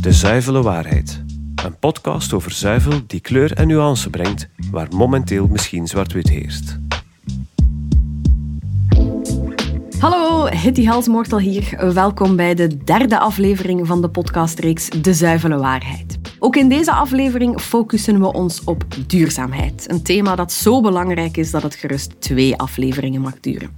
De Zuivele Waarheid. Een podcast over zuivel die kleur en nuance brengt waar momenteel misschien zwart-wit heerst. Hallo, Hitty Halsmortel hier. Welkom bij de derde aflevering van de podcastreeks De Zuivele Waarheid. Ook in deze aflevering focussen we ons op duurzaamheid. Een thema dat zo belangrijk is dat het gerust twee afleveringen mag duren.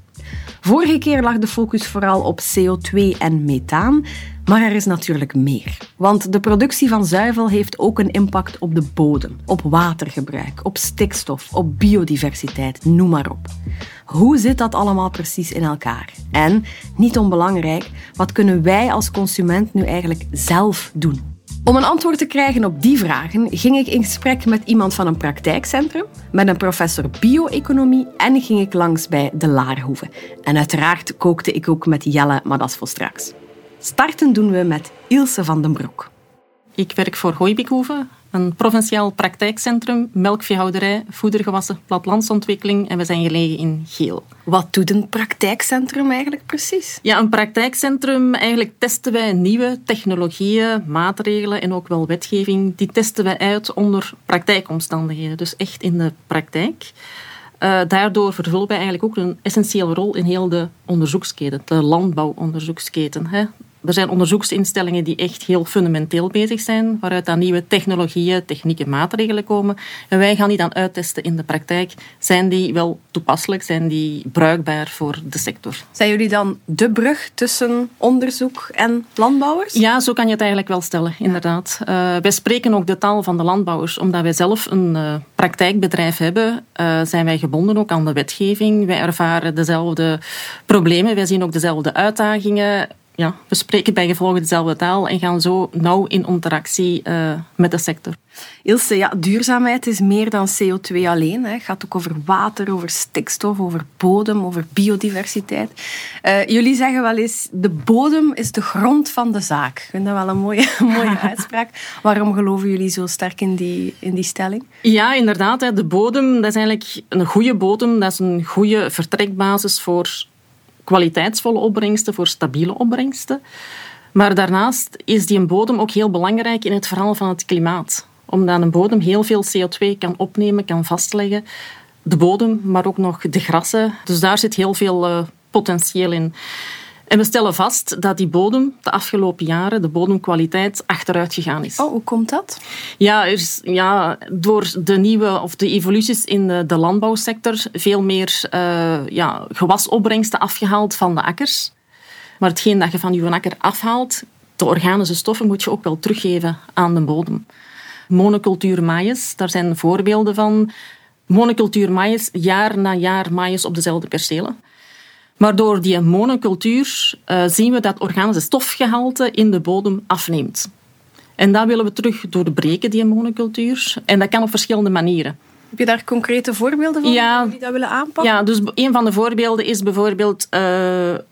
Vorige keer lag de focus vooral op CO2 en methaan, maar er is natuurlijk meer. Want de productie van zuivel heeft ook een impact op de bodem, op watergebruik, op stikstof, op biodiversiteit, noem maar op. Hoe zit dat allemaal precies in elkaar? En, niet onbelangrijk, wat kunnen wij als consument nu eigenlijk zelf doen? Om een antwoord te krijgen op die vragen ging ik in gesprek met iemand van een praktijkcentrum, met een professor bio-economie en ging ik langs bij de Laarhoeve. En uiteraard kookte ik ook met Jelle, maar dat is voor straks. Starten doen we met Ilse van den Broek. Ik werk voor Hooibekhoeve, een provinciaal praktijkcentrum, melkveehouderij, voedergewassen, plattelandsontwikkeling en we zijn gelegen in Geel. Wat doet een praktijkcentrum eigenlijk precies? Ja, een praktijkcentrum, eigenlijk testen wij nieuwe technologieën, maatregelen en ook wel wetgeving. Die testen wij uit onder praktijkomstandigheden, dus echt in de praktijk. Uh, daardoor vervullen wij eigenlijk ook een essentiële rol in heel de onderzoeksketen, de landbouwonderzoeksketen. Hè. Er zijn onderzoeksinstellingen die echt heel fundamenteel bezig zijn, waaruit dan nieuwe technologieën, technieken, maatregelen komen. En wij gaan die dan uittesten in de praktijk. Zijn die wel toepasselijk? Zijn die bruikbaar voor de sector? Zijn jullie dan de brug tussen onderzoek en landbouwers? Ja, zo kan je het eigenlijk wel stellen, inderdaad. Uh, wij spreken ook de taal van de landbouwers. Omdat wij zelf een uh, praktijkbedrijf hebben, uh, zijn wij gebonden ook aan de wetgeving. Wij ervaren dezelfde problemen, wij zien ook dezelfde uitdagingen ja, we spreken bij gevolg dezelfde taal en gaan zo nauw in interactie uh, met de sector. Ilse, ja, duurzaamheid is meer dan CO2 alleen. Het gaat ook over water, over stikstof, over bodem, over biodiversiteit. Uh, jullie zeggen wel eens, de bodem is de grond van de zaak. Ik vind dat wel een mooie, mooie uitspraak. Waarom geloven jullie zo sterk in die, in die stelling? Ja, inderdaad. De bodem, dat is eigenlijk een goede bodem. Dat is een goede vertrekbasis voor kwaliteitsvolle opbrengsten voor stabiele opbrengsten. Maar daarnaast is die bodem ook heel belangrijk in het verhaal van het klimaat. Omdat een bodem heel veel CO2 kan opnemen, kan vastleggen. De bodem, maar ook nog de grassen. Dus daar zit heel veel uh, potentieel in. En we stellen vast dat die bodem de afgelopen jaren, de bodemkwaliteit, achteruit gegaan is. Oh, hoe komt dat? Ja, er is, ja door de nieuwe of de evoluties in de, de landbouwsector veel meer uh, ja, gewasopbrengsten afgehaald van de akkers. Maar hetgeen dat je van je akker afhaalt, de organische stoffen, moet je ook wel teruggeven aan de bodem. Monocultuur maïs, daar zijn voorbeelden van. Monocultuur maïs, jaar na jaar maïs op dezelfde percelen. Maar door die monocultuur uh, zien we dat organische stofgehalte in de bodem afneemt. En dat willen we terug doorbreken, die monocultuur. En dat kan op verschillende manieren. Heb je daar concrete voorbeelden van ja, die dat willen aanpakken? Ja, dus een van de voorbeelden is bijvoorbeeld uh,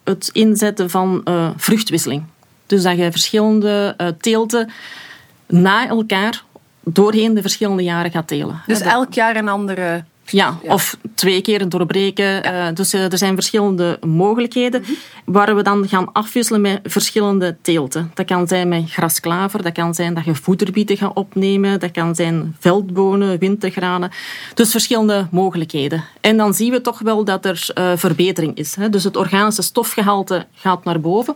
het inzetten van uh, vruchtwisseling. Dus dat je verschillende teelten na elkaar doorheen de verschillende jaren gaat telen. Dus elk jaar een andere ja, of twee keer doorbreken. Eh, dus uh, er zijn verschillende mogelijkheden mm waar we dan gaan afwisselen met verschillende teelten. Dat kan zijn met grasklaver, dat kan zijn dat je voederbieten gaat opnemen, dat kan zijn veldbonen, wintergranen. Dus verschillende mogelijkheden. En dan zien we toch wel dat er uh, verbetering is. Hè. Dus het organische stofgehalte gaat naar boven.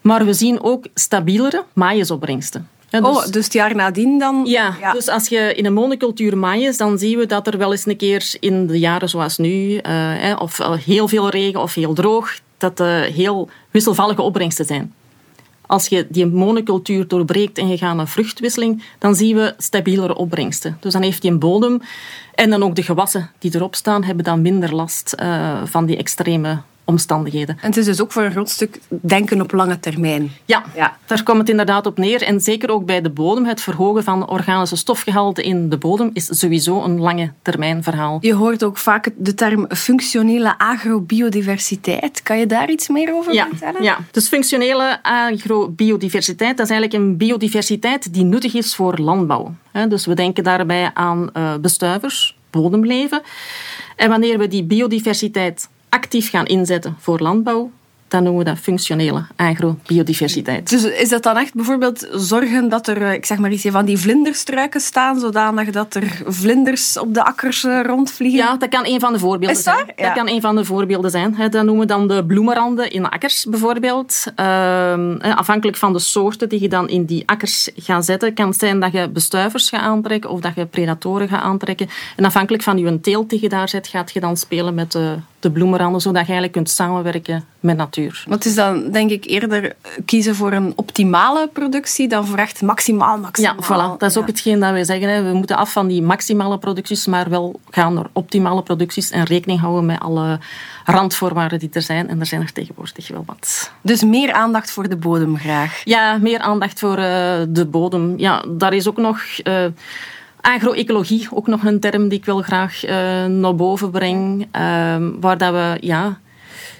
Maar we zien ook stabielere maïsopbrengsten. Ja, dus, oh, dus het jaar nadien dan? Ja, dus als je in een monocultuur maait, dan zien we dat er wel eens een keer in de jaren zoals nu, uh, of heel veel regen of heel droog, dat uh, heel wisselvallige opbrengsten zijn. Als je die monocultuur doorbreekt en je gaat naar vruchtwisseling, dan zien we stabielere opbrengsten. Dus dan heeft die een bodem en dan ook de gewassen die erop staan, hebben dan minder last uh, van die extreme omstandigheden. En het is dus ook voor een groot stuk denken op lange termijn. Ja, ja, daar komt het inderdaad op neer. En zeker ook bij de bodem, het verhogen van organische stofgehalte in de bodem is sowieso een lange termijn verhaal. Je hoort ook vaak de term functionele agrobiodiversiteit. Kan je daar iets meer over ja, vertellen? Ja, dus functionele agrobiodiversiteit, dat is eigenlijk een biodiversiteit die nuttig is voor landbouw. Dus we denken daarbij aan eh, bestuivers, bodemleven. En wanneer we die biodiversiteit actief gaan inzetten voor landbouw, dan noemen we dat functionele agrobiodiversiteit. Dus is dat dan echt bijvoorbeeld zorgen dat er, eh, ik zeg maar iets, van die vlinderstruiken staan, zodanig dat er vlinders op de akkers eh, rondvliegen? Ja, dat kan een van de voorbeelden is dat? zijn. Ja. Dat kan een van de voorbeelden zijn. Dat noemen we dan de bloemenranden in akkers bijvoorbeeld. Ehm, afhankelijk van de soorten die je dan in die akkers gaat zetten, kan het zijn dat je bestuivers gaat aantrekken of dat je predatoren gaat aantrekken. En afhankelijk van je teelt die je daar zet, gaat je dan spelen met de, de bloemenranden, zodat je eigenlijk kunt samenwerken met natuur. Want het is dan denk ik eerder kiezen voor een optimale productie dan voor echt maximaal, maximaal. Ja, voilà. Dat is ook hetgeen dat wij zeggen. Hè. We moeten af van die maximale producties, maar wel gaan naar optimale producties en rekening houden met alle randvoorwaarden die er zijn. En er zijn er tegenwoordig wel wat. Dus meer aandacht voor de bodem graag. Ja, meer aandacht voor uh, de bodem. Ja, daar is ook nog... Uh, Agroecologie, ook nog een term die ik wel graag uh, naar boven breng. waar dat we ja,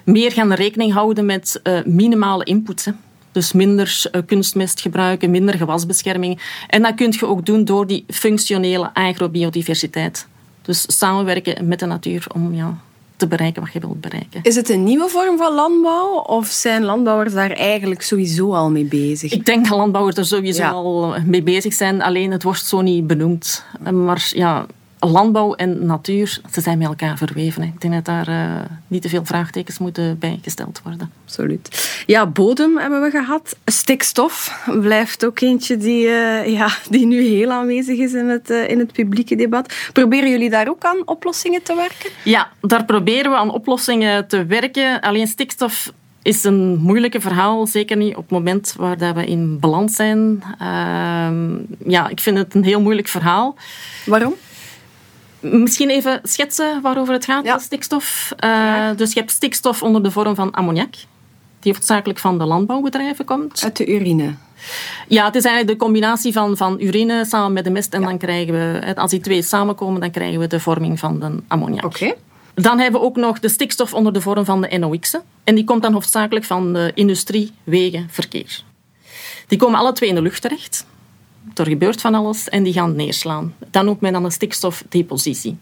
meer gaan rekening houden met uh, minimale inputs. Hè. Dus minder uh, kunstmest gebruiken, minder gewasbescherming. En dat kun je ook doen door die functionele agrobiodiversiteit. Dus samenwerken met de natuur om ja, te bereiken wat je wilt bereiken. Is het een nieuwe vorm van landbouw of zijn landbouwers daar eigenlijk sowieso al mee bezig? Ik denk dat landbouwers er sowieso ja. al mee bezig zijn, alleen het wordt zo niet benoemd. Maar ja, landbouw en natuur, ze zijn met elkaar verweven. Ik denk dat daar uh, niet te veel vraagtekens moeten bijgesteld worden. Absoluut. Ja, bodem hebben we gehad. Stikstof blijft ook eentje die, uh, ja, die nu heel aanwezig is in het, uh, in het publieke debat. Proberen jullie daar ook aan oplossingen te werken? Ja, daar proberen we aan oplossingen te werken. Alleen stikstof is een moeilijke verhaal, zeker niet op het moment waar dat we in balans zijn. Ehm, ja, ik vind het een heel moeilijk verhaal. Waarom? Misschien even schetsen waarover het gaat, Ja. stikstof. Uh, dus je hebt stikstof onder de vorm van ammoniak, die hoofdzakelijk van de landbouwbedrijven komt. Uit de urine. Ja, het is eigenlijk de combinatie van, van urine samen met de mest. En dan krijgen we, als die twee samenkomen, dan krijgen we de vorming van de ammoniak. Oké. Dan hebben we ook nog de stikstof onder de vorm van de NOx'en. En die komt dan hoofdzakelijk van de industrie, wegen, verkeer. Die komen alle twee in de lucht terecht. Er gebeurt van alles en die gaan neerslaan. Noemt men dan een stikstofdepositie.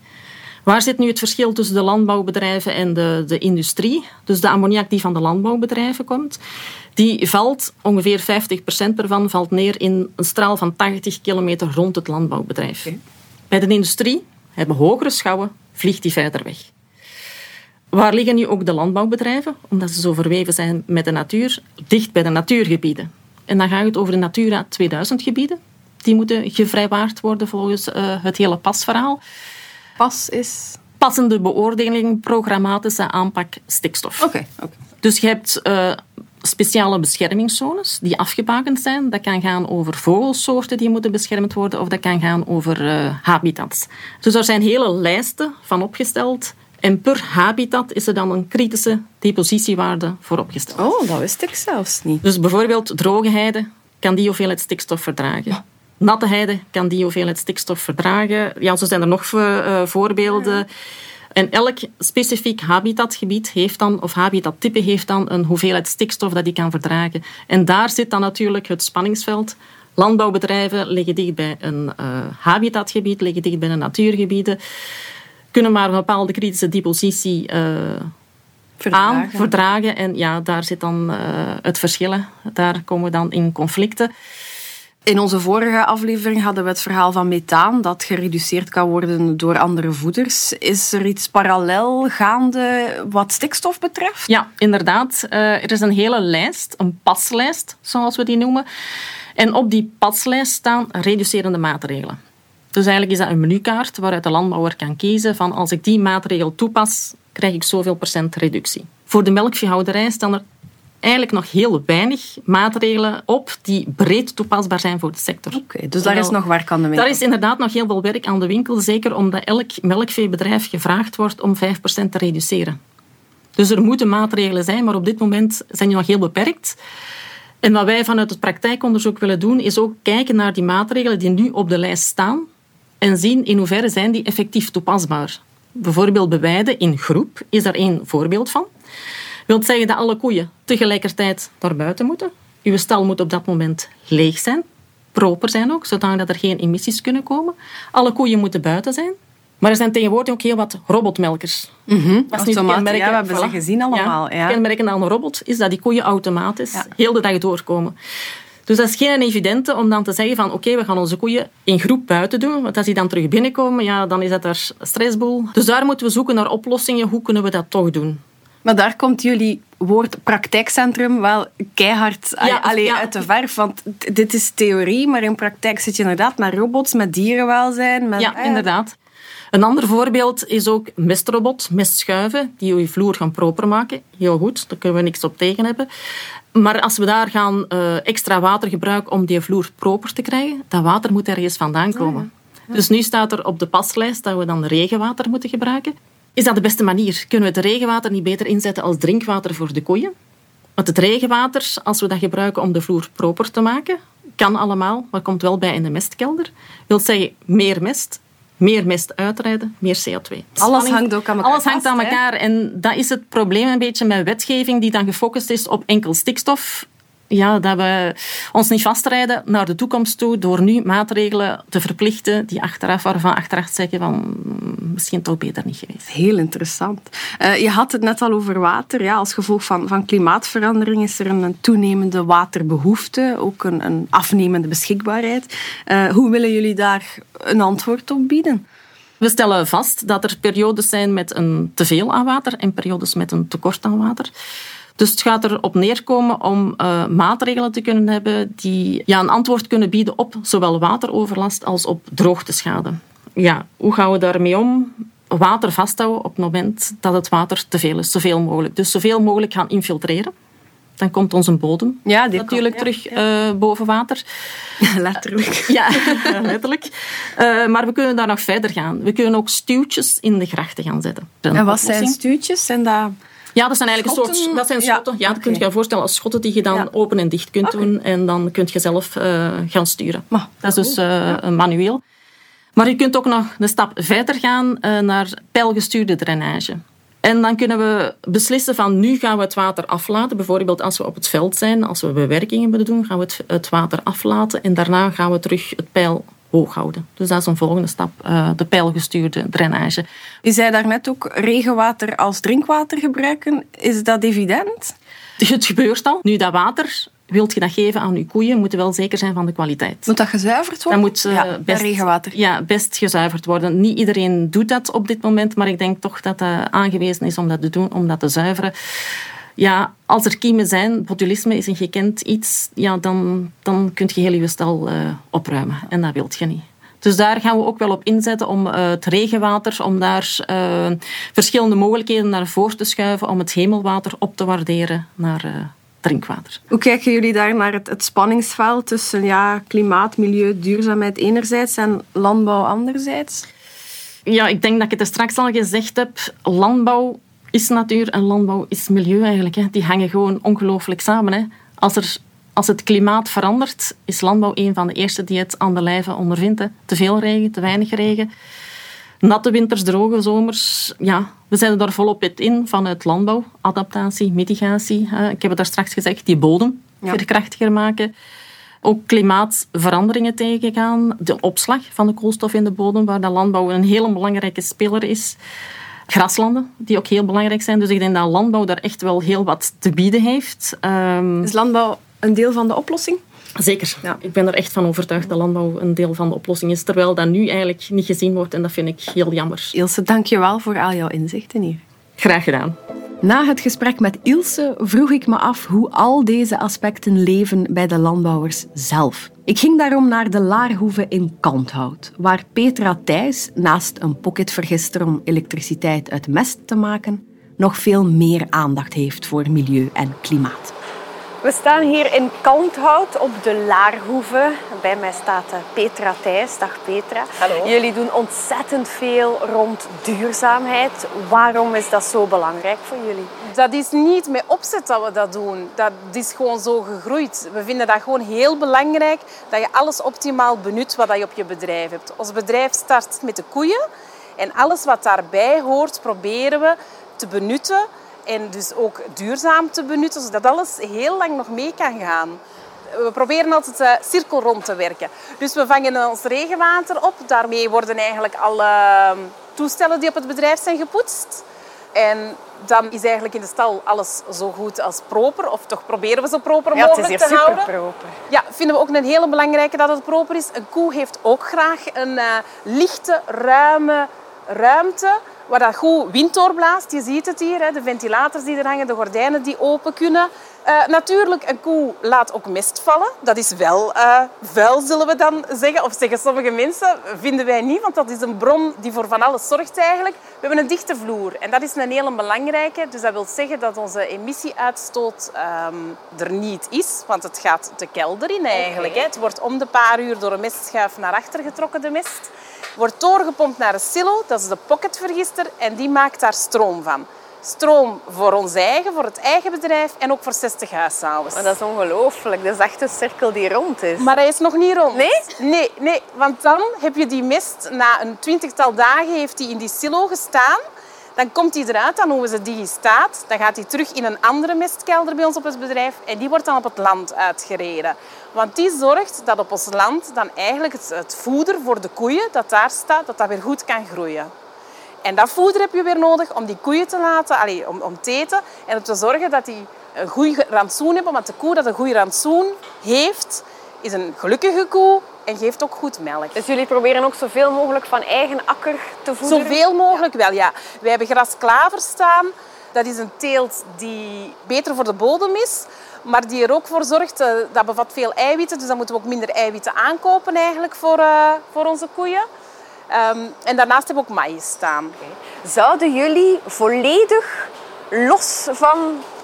Waar zit nu het verschil tussen de landbouwbedrijven en de, de industrie? Dus de ammoniak die van de landbouwbedrijven komt, die valt, ongeveer 50% ervan, valt neer in een straal van 80 kilometer rond het landbouwbedrijf. Bij de industrie hebben hogere schouwen, vliegt die verder weg. Waar liggen nu ook de landbouwbedrijven? Omdat ze zo verweven zijn met de natuur, dicht bij de natuurgebieden. En dan gaat het over de Natura 2000 gebieden. Die moeten gevrijwaard worden volgens uh, het hele pasverhaal. Pas is... Passende beoordeling, programmatische aanpak stikstof. Oké, oké. Dus je hebt uh, speciale beschermingszones die afgebakend zijn. Dat kan gaan over vogelsoorten die moeten beschermd worden of dat kan gaan over uh, habitats. Dus er zijn hele lijsten van opgesteld. En per habitat is er dan een kritische depositiewaarde voor opgesteld. Oh, dat wist ik zelfs niet. Dus bijvoorbeeld droge heide kan die hoeveelheid stikstof verdragen. Natte heide kan die hoeveelheid stikstof verdragen. Ja, zo zijn er nog uh, voorbeelden. Ja. En elk specifiek habitatgebied heeft dan, of habitattype heeft dan een hoeveelheid stikstof dat die kan verdragen. En daar zit dan natuurlijk het spanningsveld. Landbouwbedrijven liggen dicht bij een uh, habitatgebied, liggen dicht bij een natuurgebieden. Kunnen maar een bepaalde kritische depositie uh, verdragen. aan verdragen. En ja, daar zit dan uh, het verschil. Daar komen we dan in conflicten. In onze vorige aflevering hadden we het verhaal van methaan dat gereduceerd kan worden door andere voeders. Is er iets parallel gaande wat stikstof betreft? Ja, inderdaad. Uh, er is een hele lijst, een paslijst, zoals we die noemen. En op die paslijst staan reducerende maatregelen. Dus eigenlijk is dat een menukaart waaruit de landbouwer kan kiezen van als ik die maatregel toepas, krijg ik zoveel procent reductie. Voor de melkveehouderij staan er eigenlijk nog heel weinig maatregelen op die breed toepasbaar zijn voor de sector. Oké, okay, dus daar is nog werk aan de winkel. Daar is inderdaad nog heel veel werk aan de winkel, zeker omdat elk melkveebedrijf gevraagd wordt om 5% te reduceren. Dus er moeten maatregelen zijn, maar op dit moment zijn die nog heel beperkt. En wat wij vanuit het praktijkonderzoek willen doen, is ook kijken naar die maatregelen die nu op de lijst staan en zien in hoeverre zijn die effectief toepasbaar. Bijvoorbeeld bewijden in groep is daar één voorbeeld van wil zeggen dat alle koeien tegelijkertijd naar buiten moeten. Uw stal moet op dat moment leeg zijn, proper zijn ook, zodat er geen emissies kunnen komen. Alle koeien moeten buiten zijn. Maar er zijn tegenwoordig ook heel wat robotmelkers. Mm -hmm. Dat is kenmerken- ja, we hebben ze gezien allemaal. Ja. Kenmerken aan een robot is dat die koeien automatisch Ja. heel de dag doorkomen. Dus dat is geen evidente om dan te zeggen van oké, we gaan onze koeien in groep buiten doen. Want als die dan terug binnenkomen, ja, dan is dat daar stressboel. Dus daar moeten we zoeken naar oplossingen. Hoe kunnen we dat toch doen? Maar daar komt jullie woord praktijkcentrum wel keihard Ja, allee, ja. uit de verf. Want dit is theorie, maar in praktijk zit je inderdaad met robots, met dierenwelzijn. Met, Ja, eh, inderdaad. Een ander voorbeeld is ook mestrobot, mestschuiven, die je vloer gaan proper maken. Heel goed, daar kunnen we niks op tegen hebben. Maar als we daar gaan eh, extra water gebruiken om die vloer proper te krijgen, dat water moet ergens vandaan komen. Dus nu staat er op de paslijst dat we dan regenwater moeten gebruiken. Is dat de beste manier? Kunnen we het regenwater niet beter inzetten als drinkwater voor de koeien? Want het regenwater, als we dat gebruiken om de vloer proper te maken, kan allemaal, maar komt wel bij in de mestkelder. wil zeggen meer mest, meer mest uitrijden, meer CO2. Alles hangt ook aan elkaar Alles hangt aan elkaar. En dat is het probleem een beetje met wetgeving die dan gefocust is op enkel stikstof. Ja, dat we ons niet vastrijden naar de toekomst toe door nu maatregelen te verplichten die achteraf, waarvan achteraf zeggen van mm, misschien toch beter niet geweest. Heel interessant. Eh, je had het net al over water. Ja, als gevolg van, van klimaatverandering is er een, een toenemende waterbehoefte, ook een, een afnemende beschikbaarheid. Eh, hoe willen jullie daar een antwoord op bieden? We stellen vast dat er periodes zijn met een teveel aan water en periodes met een tekort aan water. Dus het gaat erop neerkomen om eh, maatregelen te kunnen hebben die ja, een antwoord kunnen bieden op zowel wateroverlast als op droogteschade. Ja, hoe gaan we daarmee om? Water vasthouden op het moment dat het water te veel is, zoveel mogelijk. Dus zoveel mogelijk gaan infiltreren. Dan komt onze bodem Ja, die natuurlijk komt, terug eh, boven water. Letterlijk. Ja, letterlijk. Eh, maar we kunnen daar nog verder gaan. We kunnen ook stuwtjes in de grachten gaan zetten. En wat zijn stuwtjes? Zijn dat... Ja, dat zijn eigenlijk een Schotten? soort... Dat zijn Ja, schotten. Ja, dat oké. kun je je voorstellen als schotten die je dan Ja. open en dicht kunt doen. En dan kun je zelf eh, gaan sturen. Maar, Dat is dus eh, een manueel. Maar je kunt ook nog een stap verder gaan eh, naar pijlgestuurde drainage. En dan kunnen we beslissen van nu gaan we het water aflaten. Bijvoorbeeld als we op het veld zijn, als we bewerkingen willen doen, gaan we het, het water aflaten. En daarna gaan we terug het pijl hoog houden. Dus dat is een volgende stap, eh, de pijlgestuurde drainage. Je zei daarnet ook regenwater als drinkwater gebruiken. Is dat evident? Het gebeurt al. Nu, dat water, wilt je dat geven aan je koeien, moet je wel zeker zijn van de kwaliteit. Moet dat gezuiverd Dat worden? moet eh, ja, best, regenwater. Ja, best gezuiverd worden. Niet iedereen doet dat op dit moment, maar ik denk toch dat dat aangewezen is om dat te doen, om dat te zuiveren. Ja, als er kiemen zijn, botulisme is een gekend iets, ja, dan, dan kun je heel je stal eh, opruimen. En dat wilt je niet. Dus daar gaan we ook wel op inzetten om eh, het regenwater, om daar eh, verschillende mogelijkheden naar voren te schuiven, om het hemelwater op te waarderen naar drinkwater. Hoe kijken jullie daar naar het, het spanningsveld tussen ja, klimaat, milieu, duurzaamheid enerzijds en landbouw anderzijds? Ja, ik denk dat ik het er straks al gezegd heb. Landbouw is natuur en landbouw is milieu eigenlijk. Hè. Die hangen gewoon ongelooflijk samen. Hè. Als, er, als het klimaat verandert, is landbouw een van de eerste die het aan de lijve ondervindt. Hè. Te veel regen, te weinig regen. Natte winters, droge zomers. Ja, we zetten daar volop in vanuit landbouw. Adaptatie, mitigatie. hè. Ik heb het daar straks gezegd, die bodem Ja. verkrachtiger maken. Ook klimaatveranderingen tegengaan. De opslag van de koolstof in de bodem, waar de landbouw een hele belangrijke speler is. Graslanden, die ook heel belangrijk zijn. Dus ik denk dat landbouw daar echt wel heel wat te bieden heeft. Ehm, Is landbouw een deel van de oplossing? zeker. Ja. Ik ben er echt van overtuigd dat landbouw een deel van de oplossing is. Terwijl dat nu eigenlijk niet gezien wordt. En dat vind ik heel jammer. Ilse, dank je wel voor al jouw inzichten hier. Graag gedaan. Na het gesprek met Ilse vroeg ik me af hoe al deze aspecten leven bij de landbouwers zelf. Ik ging daarom naar de Laarhoeve in Kanthout, waar Petra Thijs, naast een pocketvergister om elektriciteit uit mest te maken, nog veel meer aandacht heeft voor milieu en klimaat. We staan hier in Kanthout op de Laarhoeve. Bij mij staat eh, Petra Thijs. Dag Petra. Hallo. Jullie doen ontzettend veel rond duurzaamheid. Waarom is dat zo belangrijk voor jullie? Dat is niet met opzet dat we dat doen. Dat is gewoon zo gegroeid. We vinden dat gewoon heel belangrijk dat je alles optimaal benut wat je op je bedrijf hebt. Ons bedrijf start met de koeien. En alles wat daarbij hoort proberen we te benutten. En dus ook duurzaam te benutten, zodat alles heel lang nog mee kan gaan. We proberen altijd uh, cirkel rond te werken. Dus we vangen ons regenwater op. Daarmee worden eigenlijk alle toestellen die op het bedrijf zijn gepoetst. En dan is eigenlijk in de stal alles zo goed als proper. Of toch proberen we zo proper Ja, het is mogelijk hier te super houden. proper. Ja, vinden we ook een hele belangrijke dat het proper is. Een koe heeft ook graag een eh, lichte, ruime ruimte waar dat goed wind doorblaast. Je ziet het hier, de ventilators die er hangen, de gordijnen die open kunnen. Eh, natuurlijk, een koe laat ook mest vallen. Dat is wel eh, vuil, zullen we dan zeggen. Of zeggen sommige mensen, vinden wij niet, want dat is een bron die voor van alles zorgt eigenlijk. We hebben een dichte vloer en dat is een hele belangrijke. Dus dat wil zeggen dat onze emissieuitstoot ehm, er niet is, want het gaat de kelder in eigenlijk. Hè. Het wordt om de paar uur door een mestschuif naar achter getrokken, de mest. Wordt doorgepompt naar een silo, dat is de pocketvergister, en die maakt daar stroom van. Stroom voor ons eigen, voor het eigen bedrijf en ook voor 60 huishoudens. Maar dat is ongelooflijk. Dat is echt een cirkel die rond is. Maar hij is nog niet rond. Nee? Nee, nee, want dan heb je die mest, na een twintigtal dagen heeft hij in die silo gestaan. Dan komt hij eruit, dan noemen we ze digistaat. Dan gaat hij terug in een andere mestkelder bij ons op het bedrijf en die wordt dan op het land uitgereden. Want die zorgt dat op ons land dan eigenlijk het, het voeder voor de koeien dat daar staat, dat dat weer goed kan groeien. En dat voeder heb je weer nodig om die koeien te laten, allee, om, om te eten en om te zorgen dat die een goed rantsoen hebben. Want de koe dat een goed rantsoen heeft, is een gelukkige koe en geeft ook goed melk. Dus jullie proberen ook zoveel mogelijk van eigen akker te voeden? Zoveel mogelijk wel, ja. Wij hebben grasklaver staan. Dat is een teelt die beter voor de bodem is, maar die er ook voor zorgt, eh, dat bevat veel eiwitten, dus dan moeten we ook minder eiwitten aankopen eigenlijk voor, eh, voor onze koeien. Ehm, en daarnaast hebben we ook maïs staan. Zouden jullie volledig los van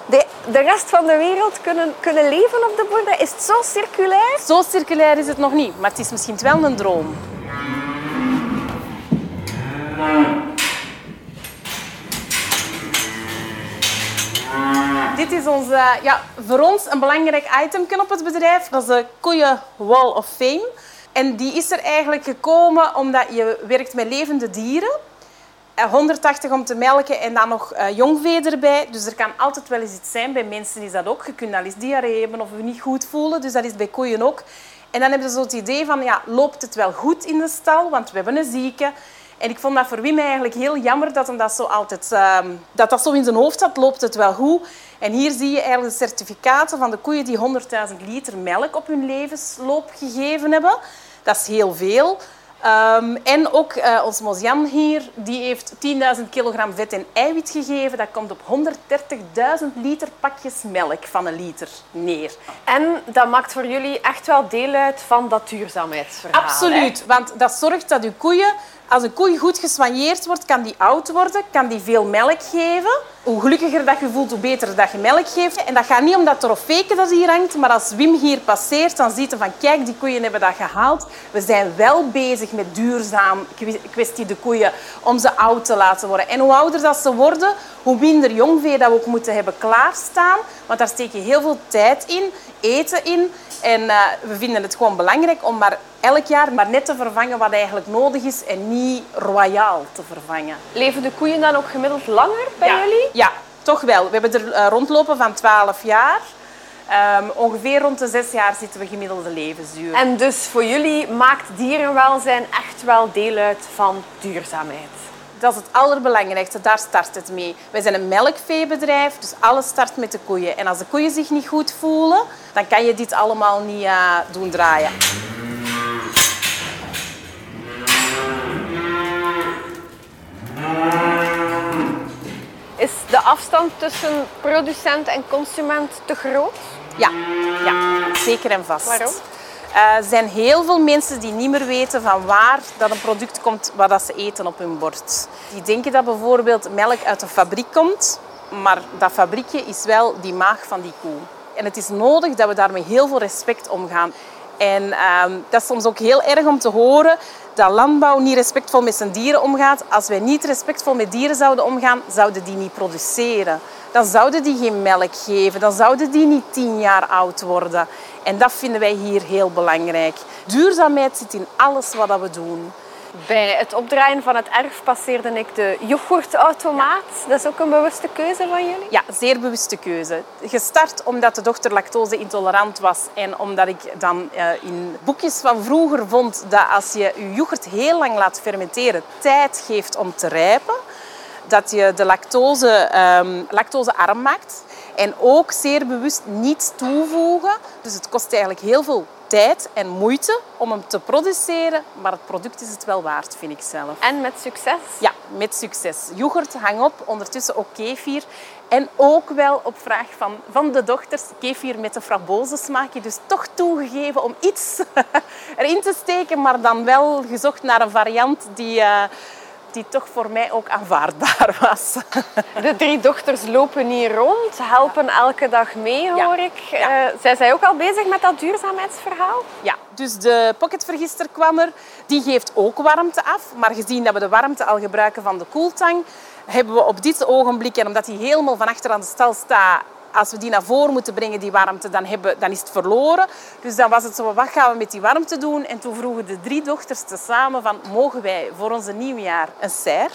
de, de rest van de wereld kunnen, kunnen leven op de boerderij? Is het zo circulair? Zo circulair is het nog niet, maar het is misschien wel een droom. Dit is ons, eh, ja, voor ons een belangrijk item op het bedrijf. Dat is de koeien Wall of Fame. En die is er eigenlijk gekomen omdat je werkt met levende dieren. Eh, 180 om te melken en dan nog eh, jongvee erbij. Dus er kan altijd wel eens iets zijn. Bij mensen is dat ook. Je kunt al eens diarree hebben of je niet goed voelen. Dus dat is bij koeien ook. En dan hebben ze zo het idee van, ja, loopt het wel goed in de stal? Want we hebben een zieke. En ik vond dat voor Wim eigenlijk heel jammer dat hem dat zo altijd ehm, dat dat zo in zijn hoofd had. Loopt het wel goed? En hier zie je eigenlijk de certificaten van de koeien die 100.000 liter melk op hun levensloop gegeven hebben. Dat is heel veel. Ehm, en ook eh, ons Mosjan hier, die heeft 10.000 kilogram vet en eiwit gegeven. Dat komt op 130.000 liter pakjes melk van een liter neer. En dat maakt voor jullie echt wel deel uit van dat duurzaamheidsverhaal. Absoluut, want dat zorgt dat uw koeien, als een koe goed gesoigneerd wordt, kan die oud worden, kan die veel melk geven. Hoe gelukkiger dat je voelt, hoe beter dat je melk geeft. En dat gaat niet om dat trofeeke dat hier hangt, maar als Wim hier passeert, dan ziet hij van kijk, die koeien hebben dat gehaald. We zijn wel bezig met duurzaam kwestie de koeien, om ze oud te laten worden. En hoe ouder dat ze worden, hoe minder jongvee dat we ook moeten hebben klaarstaan. Want daar steek je heel veel tijd in, eten in. En eh, we vinden het gewoon belangrijk om maar elk jaar maar net te vervangen wat eigenlijk nodig is en niet royaal te vervangen. Leven de koeien dan ook gemiddeld langer bij ja. jullie? Ja, toch wel. We hebben er eh, rondlopen van 12 jaar. Ehm, ongeveer rond de 6 jaar zitten we gemiddelde levensduur. En dus voor jullie maakt dierenwelzijn echt wel deel uit van duurzaamheid. Dat is het allerbelangrijkste, daar start het mee. Wij zijn een melkveebedrijf, dus alles start met de koeien. En als de koeien zich niet goed voelen, dan kan je dit allemaal niet uh, doen draaien. Is de afstand tussen producent en consument te groot? Ja, ja zeker en vast. Waarom? Uh, er zijn heel veel mensen die niet meer weten van waar dat een product komt wat dat ze eten op hun bord. Die denken dat bijvoorbeeld melk uit een fabriek komt, maar dat fabriekje is wel die maag van die koe. En het is nodig dat we daar met heel veel respect omgaan. En uh, dat is soms ook heel erg om te horen dat landbouw niet respectvol met zijn dieren omgaat. Als wij niet respectvol met dieren zouden omgaan, zouden die niet produceren. Dan zouden die geen melk geven, dan zouden die niet tien jaar oud worden. En dat vinden wij hier heel belangrijk. Duurzaamheid zit in alles wat we doen. Bij het opdraaien van het erf passeerde ik de yoghurtautomaat. Dat is ook een bewuste keuze van jullie? Ja, zeer bewuste keuze. Gestart omdat de dochter lactose-intolerant was en omdat ik dan uh, in boekjes van vroeger vond dat als je je yoghurt heel lang laat fermenteren, tijd geeft om te rijpen, dat je de lactose um, lactosearm maakt. En ook zeer bewust niet toevoegen. Dus het kost eigenlijk heel veel tijd en moeite om hem te produceren, maar het product is het wel waard, vind ik zelf. En met succes? Ja, met succes. Yoghurt hang op, ondertussen ook kefir. En ook wel op vraag van, van de dochters kefir met een frambozen Dus toch toegegeven om iets erin te steken, maar dan wel gezocht naar een variant die... Uh, die toch voor mij ook aanvaardbaar was. De drie dochters lopen hier rond, helpen elke dag mee, hoor ik. Ja. Uh, zijn zij ook al bezig met dat duurzaamheidsverhaal? Ja, dus de pocketvergister kwam er. Die geeft ook warmte af. Maar gezien dat we de warmte al gebruiken van de koeltang, hebben we op dit ogenblik, en omdat hij helemaal van achter aan de stal staat, als we die naar voren moeten brengen, die warmte, dan, hebben, dan is het verloren. Dus dan was het zo, wat gaan we met die warmte doen? En toen vroegen de drie dochters samen van, mogen wij voor onze nieuwjaar een serre?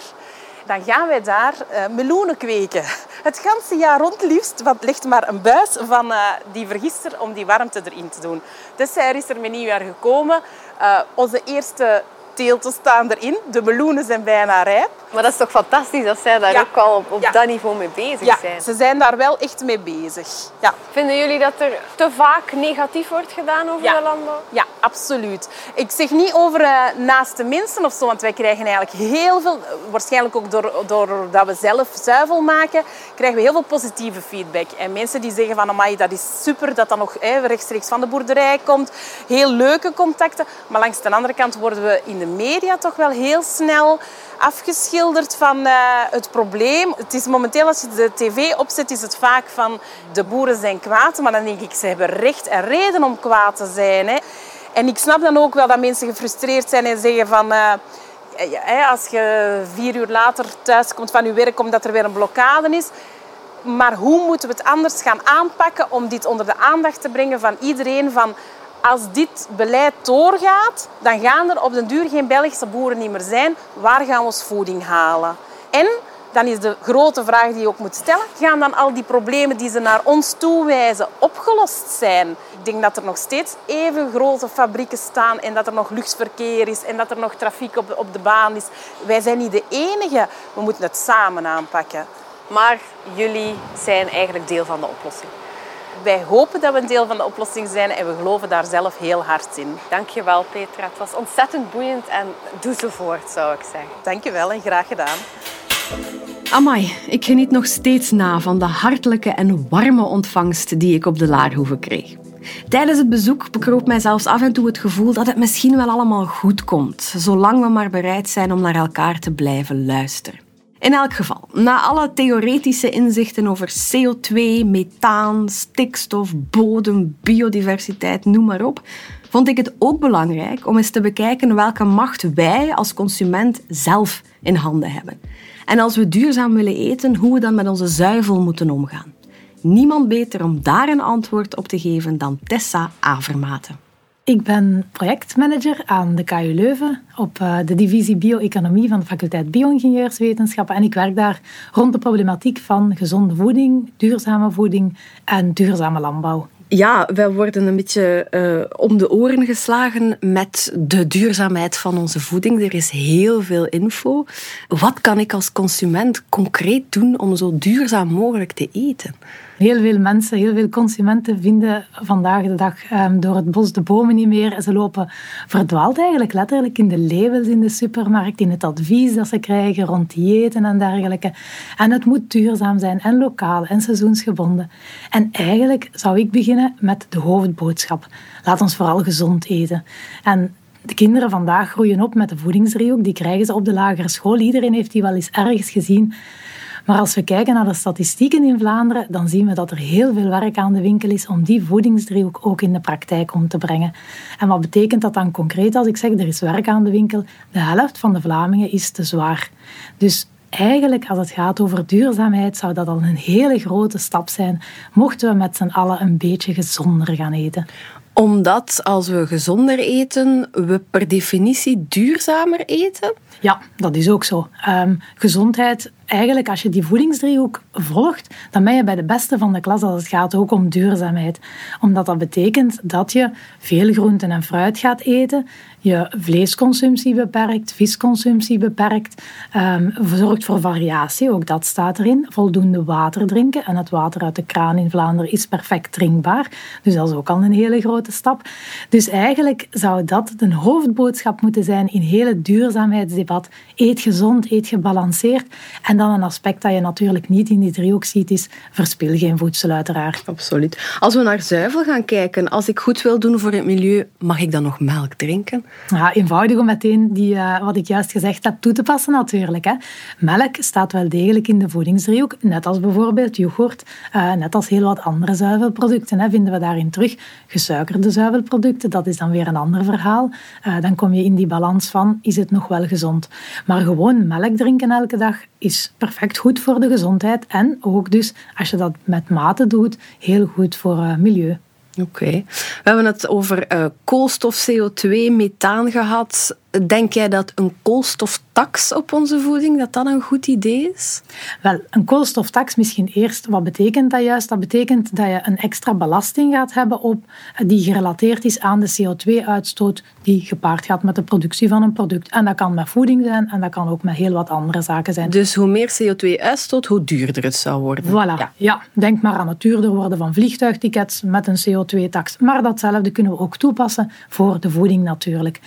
dan gaan wij daar uh, meloenen kweken. Het ganse jaar rond liefst, want ligt maar een buis van uh, die vergister om die warmte erin te doen. De serre is er met nieuwjaar gekomen. Uh, onze eerste teelten staan erin. De meloenen zijn bijna rijp. Maar dat is toch fantastisch dat zij daar ook al op, op dat niveau mee bezig ja, zijn? ze zijn daar wel echt mee bezig. Ja. Vinden jullie dat er te vaak negatief wordt gedaan over de landbouw? Ja, absoluut. Ik zeg niet over uh, naast de mensen of zo, want wij krijgen eigenlijk heel veel, waarschijnlijk ook doordat we zelf zuivel maken, krijgen we heel veel positieve feedback. En mensen die zeggen van, amai, dat is super dat dat nog rechtstreeks van de boerderij komt. Heel leuke contacten. Maar langs de andere kant worden we in de media toch wel heel snel afgeschilderd van uh, het probleem. Het is momenteel, als je de tv opzet, is het vaak van de boeren zijn kwaad. Maar dan denk ik, ze hebben recht en reden om kwaad te zijn. Hè. En ik snap dan ook wel dat mensen gefrustreerd zijn en zeggen van... Uh, als je vier uur later thuis komt van je werk omdat er weer een blokkade is. Maar hoe moeten we het anders gaan aanpakken om dit onder de aandacht te brengen van iedereen? Van als dit beleid doorgaat, dan gaan er op den duur geen Belgische boeren niet meer zijn. Waar gaan we ons voeding halen? En dan is de grote vraag die je ook moet stellen, gaan dan al die problemen die ze naar ons toewijzen opgelost zijn? Ik denk dat er nog steeds even grote fabrieken staan en dat er nog luchtverkeer is en dat er nog trafiek op de, op de baan is. Wij zijn niet de enige. We moeten het samen aanpakken. Maar jullie zijn eigenlijk deel van de oplossing. Wij hopen dat we een deel van de oplossing zijn en we geloven daar zelf heel hard in. Dankjewel Petra. Het was ontzettend boeiend en doe zo voort zou ik zeggen. Dankjewel en graag gedaan. Amai, ik geniet nog steeds na van de hartelijke en warme ontvangst die ik op de Laarhoeve kreeg. Tijdens het bezoek bekroop mij zelfs af en toe het gevoel dat het misschien wel allemaal goed komt, zolang we maar bereid zijn om naar elkaar te blijven luisteren. In elk geval, na alle theoretische inzichten over CO2, methaan, stikstof, bodem, biodiversiteit, noem maar op, vond ik het ook belangrijk om eens te bekijken welke macht wij als consument zelf in handen hebben. En als we duurzaam willen eten, hoe we dan met onze zuivel moeten omgaan. Niemand beter om daar een antwoord op te geven dan Tessa Avermaten. Ik ben projectmanager aan de KU Leuven op eh, de divisie bio-economie van de faculteit Bio-ingenieurswetenschappen. En ik werk daar rond de problematiek van gezonde voeding, duurzame voeding en duurzame landbouw. Ja, wij worden een beetje uh, om de oren geslagen met de duurzaamheid van onze voeding. Er is heel veel info. Wat kan ik als consument concreet doen om zo duurzaam mogelijk te eten? Heel veel mensen, heel veel consumenten vinden vandaag de dag um, door het bos de bomen niet meer. Ze lopen verdwaald eigenlijk letterlijk in de labels in de supermarkt, in het advies dat ze krijgen rond diëten en dergelijke. En het moet duurzaam zijn en lokaal en seizoensgebonden. En eigenlijk zou ik beginnen met de hoofdboodschap. Laat ons vooral gezond eten. En de kinderen vandaag groeien op met de voedingsdriehoek. Die krijgen ze op de lagere school. Iedereen heeft die wel eens ergens gezien. Maar als we kijken naar de statistieken in Vlaanderen, dan zien we dat er heel veel werk aan de winkel is om die voedingsdriehoek ook in de praktijk om te brengen. En wat betekent dat dan concreet als ik zeg er is werk aan de winkel? De helft van de Vlamingen is te zwaar. Dus eigenlijk, als het gaat over duurzaamheid, zou dat al een hele grote stap zijn, mochten we met z'n allen een beetje gezonder gaan eten. Omdat als we gezonder eten, we per definitie duurzamer eten? Ja, dat is ook zo. Um, gezondheid eigenlijk, als je die voedingsdriehoek volgt, dan ben je bij de beste van de klas als het gaat ook om duurzaamheid. Omdat dat betekent dat je veel groenten en fruit gaat eten, je vleesconsumptie beperkt, visconsumptie beperkt, um, zorgt voor variatie, ook dat staat erin. Voldoende water drinken en het water uit de kraan in Vlaanderen is perfect drinkbaar. Dus dat is ook al een hele grote stap. Dus eigenlijk zou dat de hoofdboodschap moeten zijn in hele duurzaamheidsdebat. Eet gezond, eet gebalanceerd en dan een aspect dat je natuurlijk niet in die driehoek ziet, is verspil geen voedsel uiteraard. Absoluut. Als we naar zuivel gaan kijken, als ik goed wil doen voor het milieu, mag ik dan nog melk drinken? Ja, eenvoudig om meteen die, uh, wat ik juist gezegd heb toe te passen natuurlijk. Hè. Melk staat wel degelijk in de voedingsdriehoek, net als bijvoorbeeld yoghurt, uh, net als heel wat andere zuivelproducten. Hè, vinden we daarin terug. Gesuikerde zuivelproducten, dat is dan weer een ander verhaal. Uh, dan kom je in die balans van, is het nog wel gezond? Maar gewoon melk drinken elke dag is perfect goed voor de gezondheid en ook dus, als je dat met mate doet, heel goed voor milieu. Oké. We hebben het over uh, koolstof, CO2, methaan gehad. Denk jij dat een koolstoftax op onze voeding, dat dat een goed idee is? Wel, een koolstoftax misschien eerst. Wat betekent dat juist? Dat betekent dat je een extra belasting gaat hebben op, die gerelateerd is aan de CO2-uitstoot die gepaard gaat met de productie van een product. En dat kan met voeding zijn en dat kan ook met heel wat andere zaken zijn. Dus hoe meer CO2-uitstoot, hoe duurder het zou worden. Voilà. Ja. ja. denk maar aan het duurder worden van vliegtuigtickets met een CO2-tax. Maar datzelfde kunnen we ook toepassen voor de voeding natuurlijk.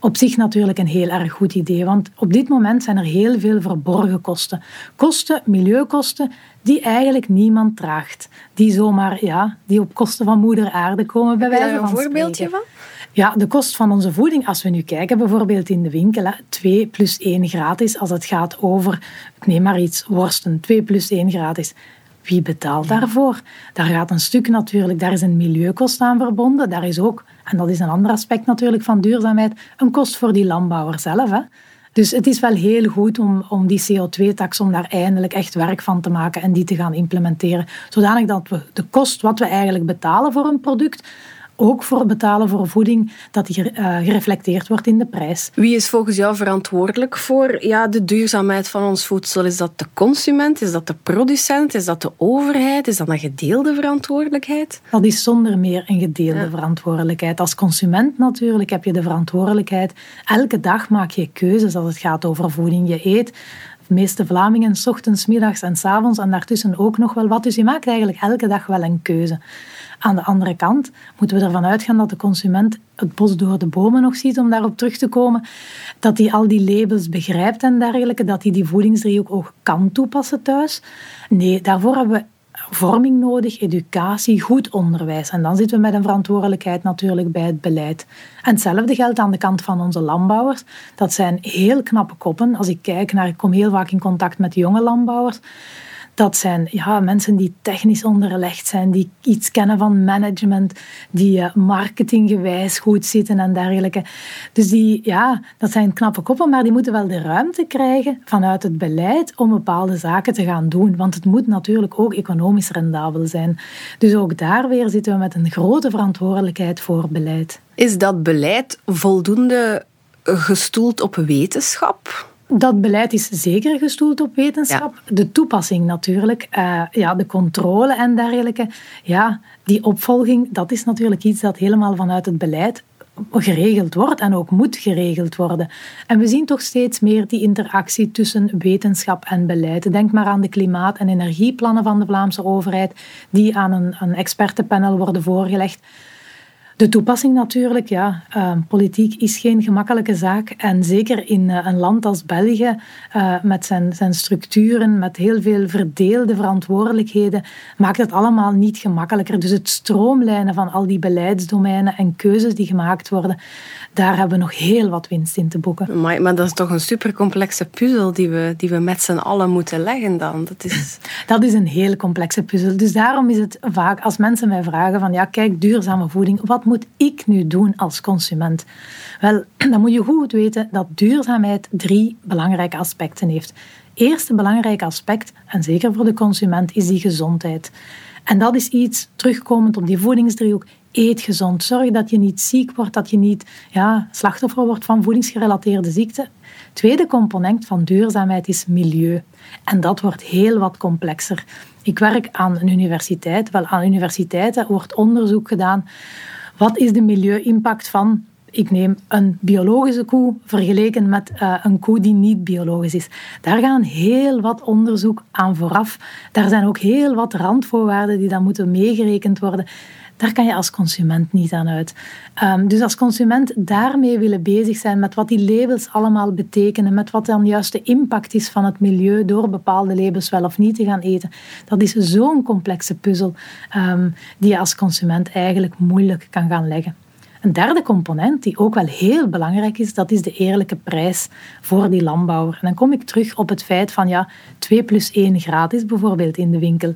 Op zich natuurlijk natuurlijk een heel erg goed idee, want op dit moment zijn er heel veel verborgen kosten. Kosten, milieukosten, die eigenlijk niemand draagt. Die zomaar, ja, die op kosten van moeder aarde komen bij wijze van een voorbeeldje van? Ja, de kost van onze voeding, als we nu kijken bijvoorbeeld in de winkel, 2 plus 1 gratis als het gaat over, ik neem maar iets, worsten, 2 plus 1 gratis. Wie betaalt daarvoor? Daar gaat een stuk natuurlijk, daar is een milieukost aan verbonden. Daar is ook, en dat is een ander aspect natuurlijk van duurzaamheid, een kost voor die landbouwer zelf. Hè. Dus het is wel heel goed om, om die CO2-tax, om daar eindelijk echt werk van te maken en die te gaan implementeren. Zodanig dat we de kost wat we eigenlijk betalen voor een product, ook voor betalen voor voeding, dat die uh, gereflecteerd wordt in de prijs. Wie is volgens jou verantwoordelijk voor ja, de duurzaamheid van ons voedsel? Is dat de consument? Is dat de producent? Is dat de overheid? Is dat een gedeelde verantwoordelijkheid? Dat is zonder meer een gedeelde verantwoordelijkheid. Als consument natuurlijk heb je de verantwoordelijkheid. Elke dag maak je keuzes als het gaat over voeding. Je eet de meeste Vlamingen, s ochtends, middags en s avonds en daartussen ook nog wel wat. Dus je maakt eigenlijk elke dag wel een keuze. Aan de andere kant moeten we ervan uitgaan dat de consument het bos door de bomen nog ziet, om daarop terug te komen. Dat hij al die labels begrijpt en dergelijke, dat hij die voedingsdriehoek ook kan toepassen thuis. Nee, daarvoor hebben we vorming nodig, educatie, goed onderwijs. En dan zitten we met een verantwoordelijkheid natuurlijk bij het beleid. En hetzelfde geldt aan de kant van onze landbouwers. Dat zijn heel knappe koppen. Als ik kijk naar, ik kom heel vaak in contact met jonge landbouwers. Dat zijn ja, mensen die technisch onderlegd zijn, die iets kennen van management, die uh, marketinggewijs goed zitten en dergelijke. Dus die, ja, dat zijn knappe koppen, maar die moeten wel de ruimte krijgen vanuit het beleid om bepaalde zaken te gaan doen. Want het moet natuurlijk ook economisch rendabel zijn. Dus ook daar weer zitten we met een grote verantwoordelijkheid voor beleid. Is dat beleid voldoende gestoeld op wetenschap? Dat beleid is zeker gestoeld op wetenschap. De toepassing natuurlijk, uh, ja, de controle en dergelijke. Ja, die opvolging, dat is natuurlijk iets dat helemaal vanuit het beleid geregeld wordt en ook moet geregeld worden. En we zien toch steeds meer die interactie tussen wetenschap en beleid. Denk maar aan de klimaat- en energieplannen van de Vlaamse overheid, die aan een, een expertenpanel worden voorgelegd. De toepassing natuurlijk, ja. Uh, politiek is geen gemakkelijke zaak. En zeker in uh, een land als België, uh, met zijn, zijn structuren, met heel veel verdeelde verantwoordelijkheden, maakt het allemaal niet gemakkelijker. Dus het stroomlijnen van al die beleidsdomeinen en keuzes die gemaakt worden, daar hebben we nog heel wat winst in te boeken. Maar, maar dat is toch een supercomplexe puzzel die we, die we met z'n allen moeten leggen dan? Dat is... dat is een heel complexe puzzel. Dus daarom is het vaak, als mensen mij vragen van, ja kijk, duurzame voeding, wat moet ik nu doen als consument? Wel, dan moet je goed weten dat duurzaamheid drie belangrijke aspecten heeft. Eerste belangrijke aspect, en zeker voor de consument, is die gezondheid. En dat is iets, terugkomend op die voedingsdriehoek, Eet gezond. Zorg dat je niet ziek wordt, dat je niet ja, slachtoffer wordt van voedingsgerelateerde ziekten. Tweede component van duurzaamheid is milieu. En dat wordt heel wat complexer. Ik werk aan een universiteit. Wel, aan universiteiten wordt onderzoek gedaan. Wat is de milieu-impact van ik neem een biologische koe vergeleken met uh, een koe die niet biologisch is. Daar gaan heel wat onderzoek aan vooraf. Daar zijn ook heel wat randvoorwaarden die dan moeten meegerekend worden. Daar kan je als consument niet aan uit. Um, dus als consument daarmee willen bezig zijn met wat die labels allemaal betekenen, met wat dan juist de impact is van het milieu door bepaalde labels wel of niet te gaan eten, dat is zo'n complexe puzzel um, die je als consument eigenlijk moeilijk kan gaan leggen. Een derde component, die ook wel heel belangrijk is, dat is de eerlijke prijs voor die landbouwer. En dan kom ik terug op het feit van ja, 2 plus 1 gratis bijvoorbeeld in de winkel.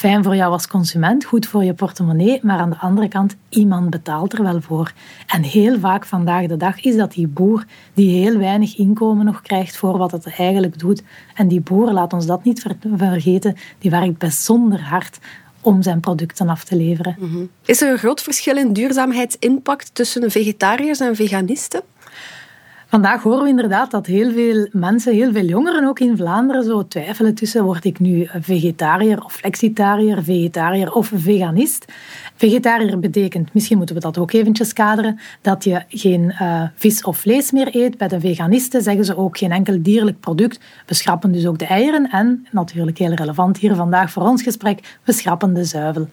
Fijn voor jou als consument, goed voor je portemonnee, maar aan de andere kant, iemand betaalt er wel voor. En heel vaak vandaag de dag is dat die boer die heel weinig inkomen nog krijgt voor wat het eigenlijk doet. En die boer, laat ons dat niet vergeten, die werkt bijzonder hard om zijn producten af te leveren. Mhm. Is er een groot verschil in duurzaamheidsimpact tussen vegetariërs en veganisten? Vandaag horen we inderdaad dat heel veel mensen, heel veel jongeren ook in Vlaanderen zo twijfelen tussen word ik nu vegetariër of flexitariër, vegetariër of veganist. Vegetariër betekent, misschien moeten we dat ook eventjes kaderen, dat je geen uh, vis of vlees meer eet. Bij de veganisten zeggen ze ook geen enkel dierlijk product. We schrappen dus ook de eieren en, natuurlijk heel relevant hier vandaag voor ons gesprek, we schrappen de zuivel.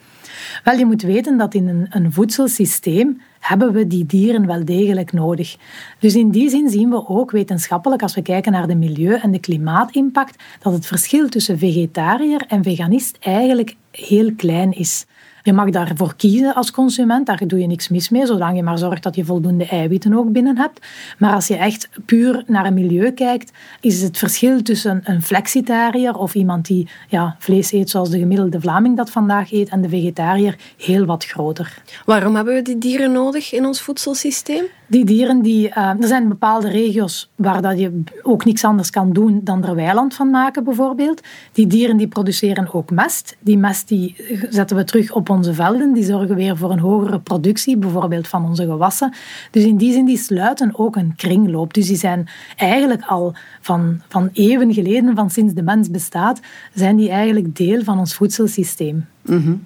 Wel, je moet weten dat in een, een voedselsysteem hebben we die dieren wel degelijk nodig. Dus in die zin zien we ook wetenschappelijk, als we kijken naar de milieu- en de klimaatimpact, dat het verschil tussen vegetariër en veganist eigenlijk heel klein is. Je mag daarvoor kiezen als consument, daar doe je niks mis mee, zolang je maar zorgt dat je voldoende eiwitten ook binnen hebt. Maar als je echt puur naar een milieu kijkt, is het verschil tussen een flexitariër of iemand die ja, vlees eet zoals de gemiddelde Vlaming dat vandaag eet en de vegetariër heel wat groter. Waarom hebben we die dieren nodig in ons voedselsysteem? Die dieren, die, uh, er zijn bepaalde regio's waar dat je ook niks anders kan doen dan er weiland van maken, bijvoorbeeld. Die dieren die produceren ook mest. Die mest die zetten we terug op onze velden. Die zorgen weer voor een hogere productie, bijvoorbeeld van onze gewassen. Dus in die zin, die sluiten ook een kringloop. Dus die zijn eigenlijk al van, van eeuwen geleden, van sinds de mens bestaat, zijn die eigenlijk deel van ons voedselsysteem. Mm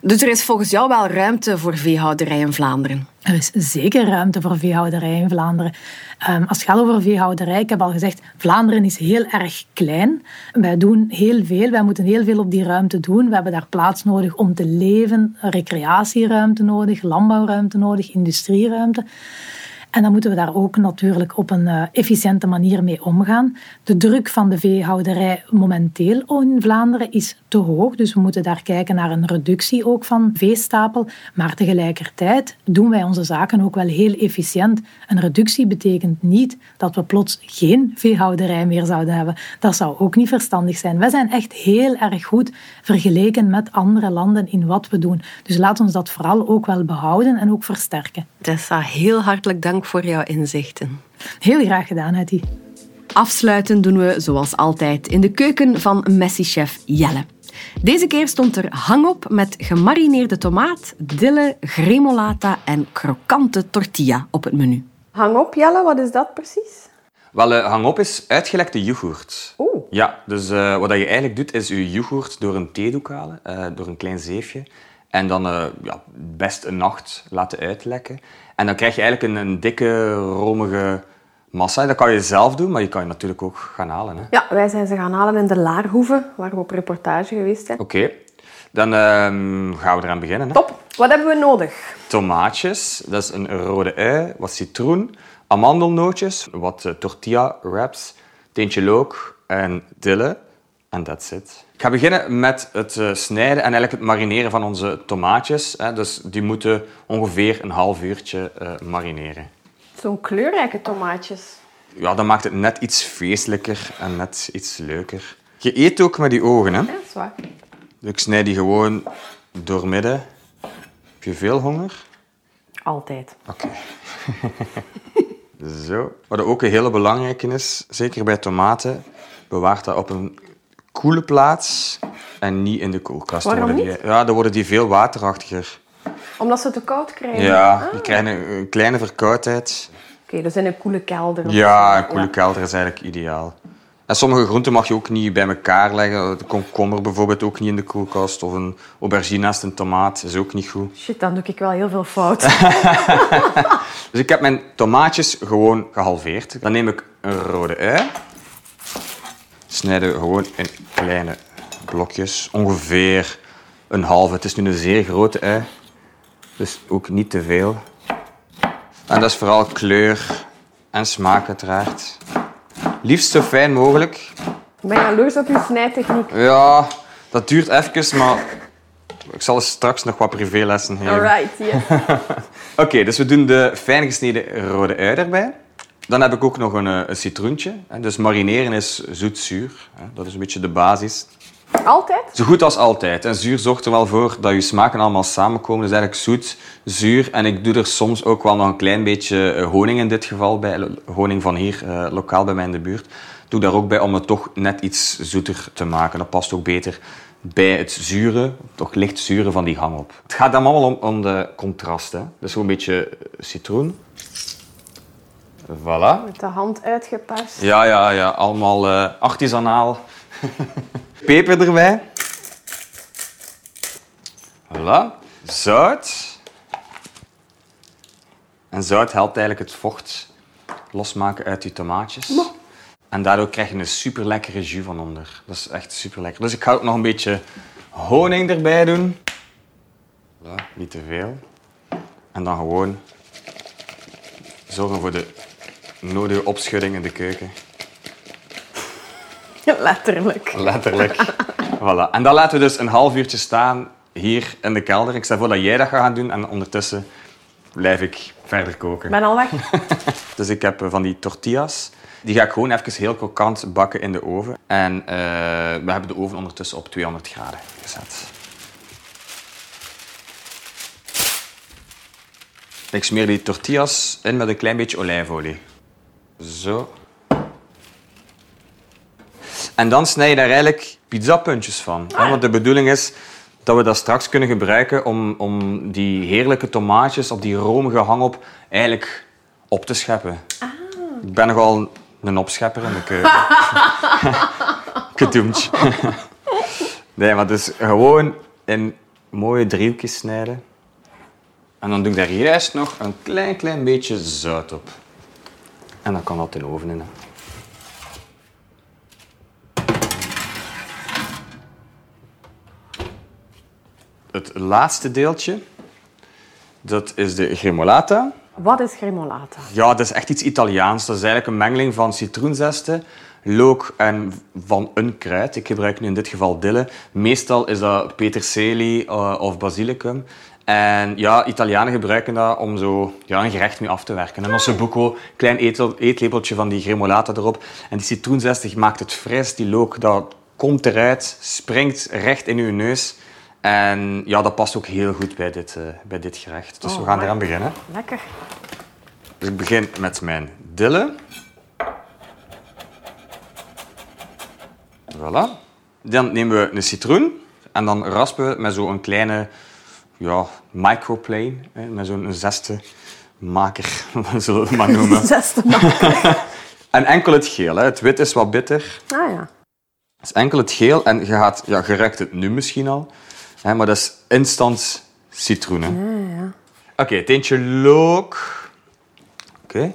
dus er is volgens jou wel ruimte voor veehouderij in Vlaanderen? Er is zeker ruimte voor veehouderij in Vlaanderen. Um, als het gaat over veehouderij, ik heb al gezegd, Vlaanderen is heel erg klein. Wij doen heel veel, wij moeten heel veel op die ruimte doen. We hebben daar plaats nodig om te leven, recreatieruimte nodig, landbouwruimte nodig, industrieruimte. En dan moeten we daar ook natuurlijk op een uh, efficiënte manier mee omgaan. De druk van de veehouderij momenteel in Vlaanderen is te hoog, dus we moeten daar kijken naar een reductie ook van veestapel. Maar tegelijkertijd doen wij onze zaken ook wel heel efficiënt. Een reductie betekent niet dat we plots geen veehouderij meer zouden hebben. Dat zou ook niet verstandig zijn. Wij zijn echt heel erg goed vergeleken met andere landen in wat we doen. Dus laat ons dat vooral ook wel behouden en ook versterken. Tessa, heel hartelijk dank voor jouw inzichten. Heel graag gedaan, Hetty. Afsluiten doen we zoals altijd in de keuken van Messi-chef Jelle. Deze keer stond er hangop met gemarineerde tomaat, dille, gremolata en krokante tortilla op het menu. Hangop, Jelle, wat is dat precies? Wel, uh, hangop is uitgelekte yoghurt. Oeh. Ja, dus uh, wat je eigenlijk doet, is je yoghurt door een theedoek halen, uh, door een klein zeefje. En dan ja, best een nacht laten uitlekken. En dan krijg je eigenlijk een, een dikke, romige massa. Dat kan je zelf doen, maar je kan je natuurlijk ook gaan halen. Hè. Ja, wij zijn ze gaan halen in de Laarhoeve, waar we op reportage geweest zijn. Oké, dan uh, gaan we eraan beginnen. Hè. Top. Wat hebben we nodig? Tomaatjes, dat is een rode ui, wat citroen, amandelnootjes, wat uh, tortilla wraps, teentje look en dille. En that's it. Ik ga beginnen met het uh, snijden en eigenlijk het marineren van onze tomaatjes. Dus die moeten ongeveer een half uurtje uh, marineren. Zo'n kleurrijke tomaatjes. Ja, dat maakt het net iets feestelijker en net iets leuker. Je eet ook met die ogen, hè? Ja, dat is waar. Dus ik snij die gewoon doormidden. Heb je veel honger? Altijd. Oké. Zo. Wat ook een hele belangrijke is, zeker bij tomaten, bewaart dat op een koele plaats en niet in de koelkast. Waarom die, niet? Ja, dan worden die veel waterachtiger. Omdat ze te koud krijgen? Ja, Ah, die krijgen een, een kleine verkoudheid. Oké, dus in een koele kelder. Ja, een koele kelder is eigenlijk ideal. En sommige groenten mag je ook niet bij elkaar leggen. De komkommer bijvoorbeeld ook niet in de koelkast. Of een aubergine naast een tomaat is ook niet goed. Shit, dan doe ik wel heel veel fout. Dus ik heb mijn tomaatjes gewoon gehalveerd. Dan neem ik een rode ui. Snijden we gewoon in kleine blokjes. Ongeveer een halve. Het is nu een zeer grote ui. Dus ook niet te veel. En dat is vooral kleur en smaak uiteraard. Liefst zo fijn mogelijk. ik ben jaloers op je snijtechniek. Ja, dat duurt even, maar ik zal straks nog wat privélessen geven. Alright, yes. Oké, dus we doen de fijn gesneden rode ui erbij. Dan heb ik ook nog een, eh, een citroentje. Dus marineren is zoet-zuur. Dat is een beetje de basis. Altijd? Zo goed als altijd. En zuur zorgt er wel voor dat je smaken allemaal samenkomen. Dus eigenlijk zoet, zuur. En ik doe er soms ook wel nog een klein beetje eh, honing in dit geval bij. Honing van hier, eh, lokaal bij mij in de buurt. Doe daar ook bij om het toch net iets zoeter te maken. Dat past ook beter bij het zure, toch licht zure van die hangop. Het gaat dan allemaal om, om de contrast. Hè. Dus zo'n beetje citroen. Voilà. Met de hand uitgeperst. Ja, ja, ja. Allemaal eh, artisanaal. Peper erbij. Voilà. Zout. En zout helpt eigenlijk het vocht losmaken uit je tomaatjes. En daardoor krijg je een super lekkere jus van onder. Dat is echt super lekker. Dus ik ga ook nog een beetje honing erbij doen. Voilà, niet te veel. En dan gewoon zorgen voor de nodige opschudding in de keuken. Letterlijk. Letterlijk. voilà. En dat laten we dus een half uurtje staan hier in de kelder. Ik stel voor dat jij dat gaat gaan doen en ondertussen blijf ik verder koken. Ik ben al weg. Dus ik heb eh, van die tortillas. Die ga ik gewoon even heel krokant bakken in de oven. En eh, we hebben de oven ondertussen op 200 graden gezet. Ik smeer die tortillas in met een klein beetje olijfolie. Zo. En dan snij je daar eigenlijk pizzapuntjes van. hè, Want de bedoeling is dat we dat straks kunnen gebruiken om, om die heerlijke tomaatjes op die romige hangop eigenlijk op te scheppen. Ik ben nogal een opschepper in de keuken. Gedoemd. nee, maar dus gewoon in mooie driehoekjes snijden. En dan doe ik daar juist nog een klein, klein beetje zout op. En dan kan dat in de oven in. hè. Het laatste deeltje, dat is de gremolata. Wat is gremolata? Ja, dat is echt iets Italiaans. Dat is eigenlijk een mengeling van citroenzesten, look en van een kruid. Ik gebruik nu in dit geval dille. Meestal is dat peterselie eh, of basilicum. En ja, Italianen gebruiken dat om zo ja, een gerecht mee af te werken. En ossobuco, klein eetlepeltje van die gremolata erop. En die citroenzestig maakt het fris. Die look, dat komt eruit, springt recht in uw neus. En ja, dat past ook heel goed bij dit, eh, bij dit gerecht. Dus we Oh, gaan maar- eraan beginnen. Lekker. Dus ik begin met mijn dille. Voilà. Dan nemen we een citroen en dan raspen we met zo'n kleine ja, microplane, hè, met zo'n zesde maker, zullen we het maar noemen. Zesde maal. En enkel het geel. Hè. Het wit is wat bitter. Ah ja. Het is enkel het geel en je, gaat, ja, je ruikt het nu misschien al, hè, maar dat is instant citroen. hè. Oké, het eentje look. Oké.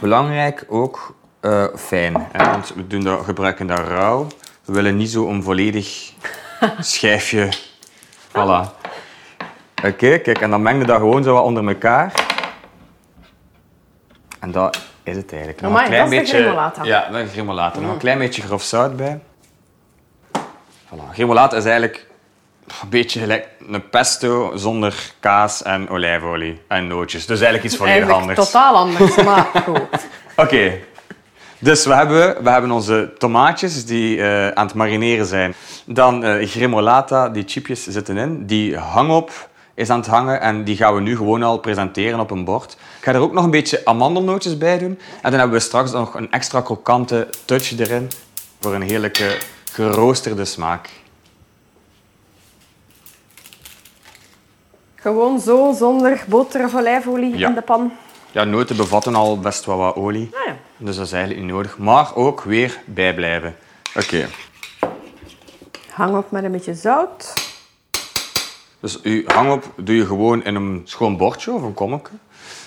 Belangrijk ook eh, fijn, hè, want we doen dat, gebruiken dat rauw. We willen niet zo een volledig schijfje. Voilà. Oké, kijk, en dan meng je dat gewoon zo wat onder elkaar. En dat is het eigenlijk. Nog Amai, dat is de gremolata. Ja, dat is gremolata. Nog een klein beetje grof zout bij. Voilà. Gremolata is eigenlijk een beetje gelijk een pesto zonder kaas en olijfolie en nootjes. Dus eigenlijk iets volledig Eigenlijk anders. totaal anders, maar goed. Oké. Dus we hebben, we hebben onze tomaatjes die eh, aan het marineren zijn. Dan eh gremolata, die chipjes zitten in. Die hangop is aan het hangen en die gaan we nu gewoon al presenteren op een bord. Ik ga er ook nog een beetje amandelnootjes bij doen. En dan hebben we straks nog een extra krokante touch erin voor een heerlijke geroosterde smaak. Gewoon zo, zonder boter of olijfolie Ja. in de pan. Ja, noten bevatten al best wel wat olie. Ah ja. Dus dat is eigenlijk niet nodig. Maar ook weer bijblijven. Oké. Hang op met een beetje zout. Dus uw hangop doe je gewoon in een schoon bordje of een kommetje.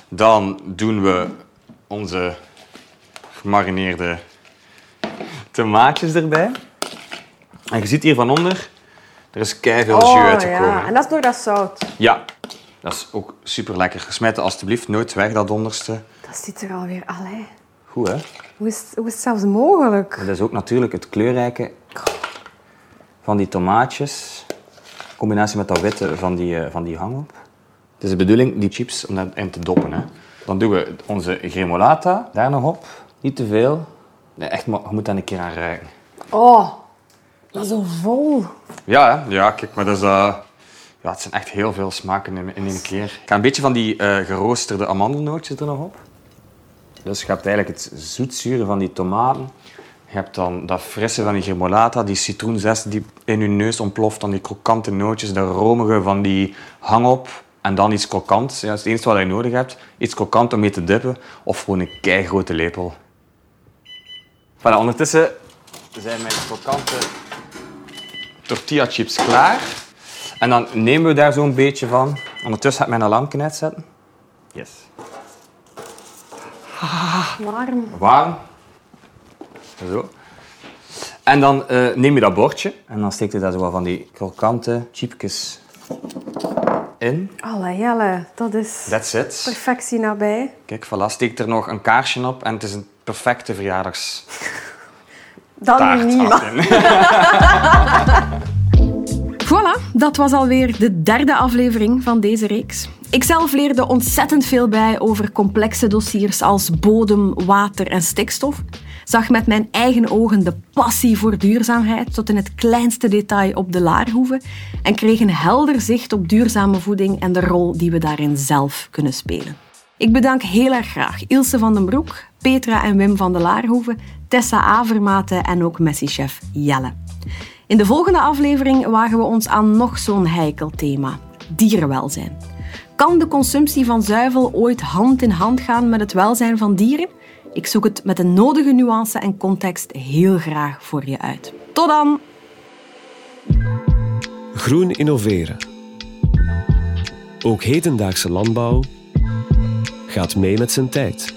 Dan doen we onze gemarineerde tomaatjes erbij. En je ziet hier van onder, er is jus Oh uitgekomen. ja, en dat is door dat zout. Ja, dat is ook super lekker. Smijt alstublieft nooit weg, dat onderste. Dat ziet er alweer... Allee, Goed, hè? hoe is, hoe is het zelfs mogelijk? Dat is ook natuurlijk het kleurrijke van die tomaatjes. In combinatie met dat witte van die, eh, van die hangop. Het is de bedoeling die chips om daarin te doppen. Hè. Dan doen we onze gremolata daar nog op. Niet te veel. Nee, echt, maar je moet daar een keer aan ruiken. Oh, dat is zo vol. Ja, hè? ja kijk, maar dat is, eh, ja, het zijn echt heel veel smaken in, in één keer. Ik ga een beetje van die eh, geroosterde amandelnootjes er nog op. Dus je hebt eigenlijk het zoetzure van die tomaten. Je hebt dan dat frisse van die gremolata, die citroenzest die in je neus ontploft, dan die krokante nootjes, de romige van die hangop. En dan iets krokants. Ja, dat is het enige wat je nodig hebt. Iets krokant om mee te dippen. Of gewoon een keigrote lepel. Voilà, ondertussen zijn mijn krokante tortilla chips klaar. En dan nemen we daar zo'n beetje van. Ondertussen ga ik mijn lampje uitzetten. Yes. Warm. Warm. Zo. En dan eh, neem je dat bordje en dan steek je daar zo wat van die krokante chipjes in. Allee, jelle, dat is That's it. perfectie nabij. Kijk, voilà, steek er nog een kaarsje op en het is een perfecte verjaardagstaart Dan niet, dat was alweer de derde aflevering van deze reeks. Ikzelf leerde ontzettend veel bij over complexe dossiers als bodem, water en stikstof. Zag met mijn eigen ogen de passie voor duurzaamheid tot in het kleinste detail op de laarhoeve en kreeg een helder zicht op duurzame voeding en de rol die we daarin zelf kunnen spelen. Ik bedank heel erg graag Ilse van den Broek, Petra en Wim van de Laarhoeve, Tessa Avermaten en ook Messi-chef Jelle. In de volgende aflevering wagen we ons aan nog zo'n heikel thema: dierenwelzijn. Kan de consumptie van zuivel ooit hand in hand gaan met het welzijn van dieren? Ik zoek het met de nodige nuance en context heel graag voor je uit. Tot dan! Groen innoveren. Ook hedendaagse landbouw gaat mee met zijn tijd.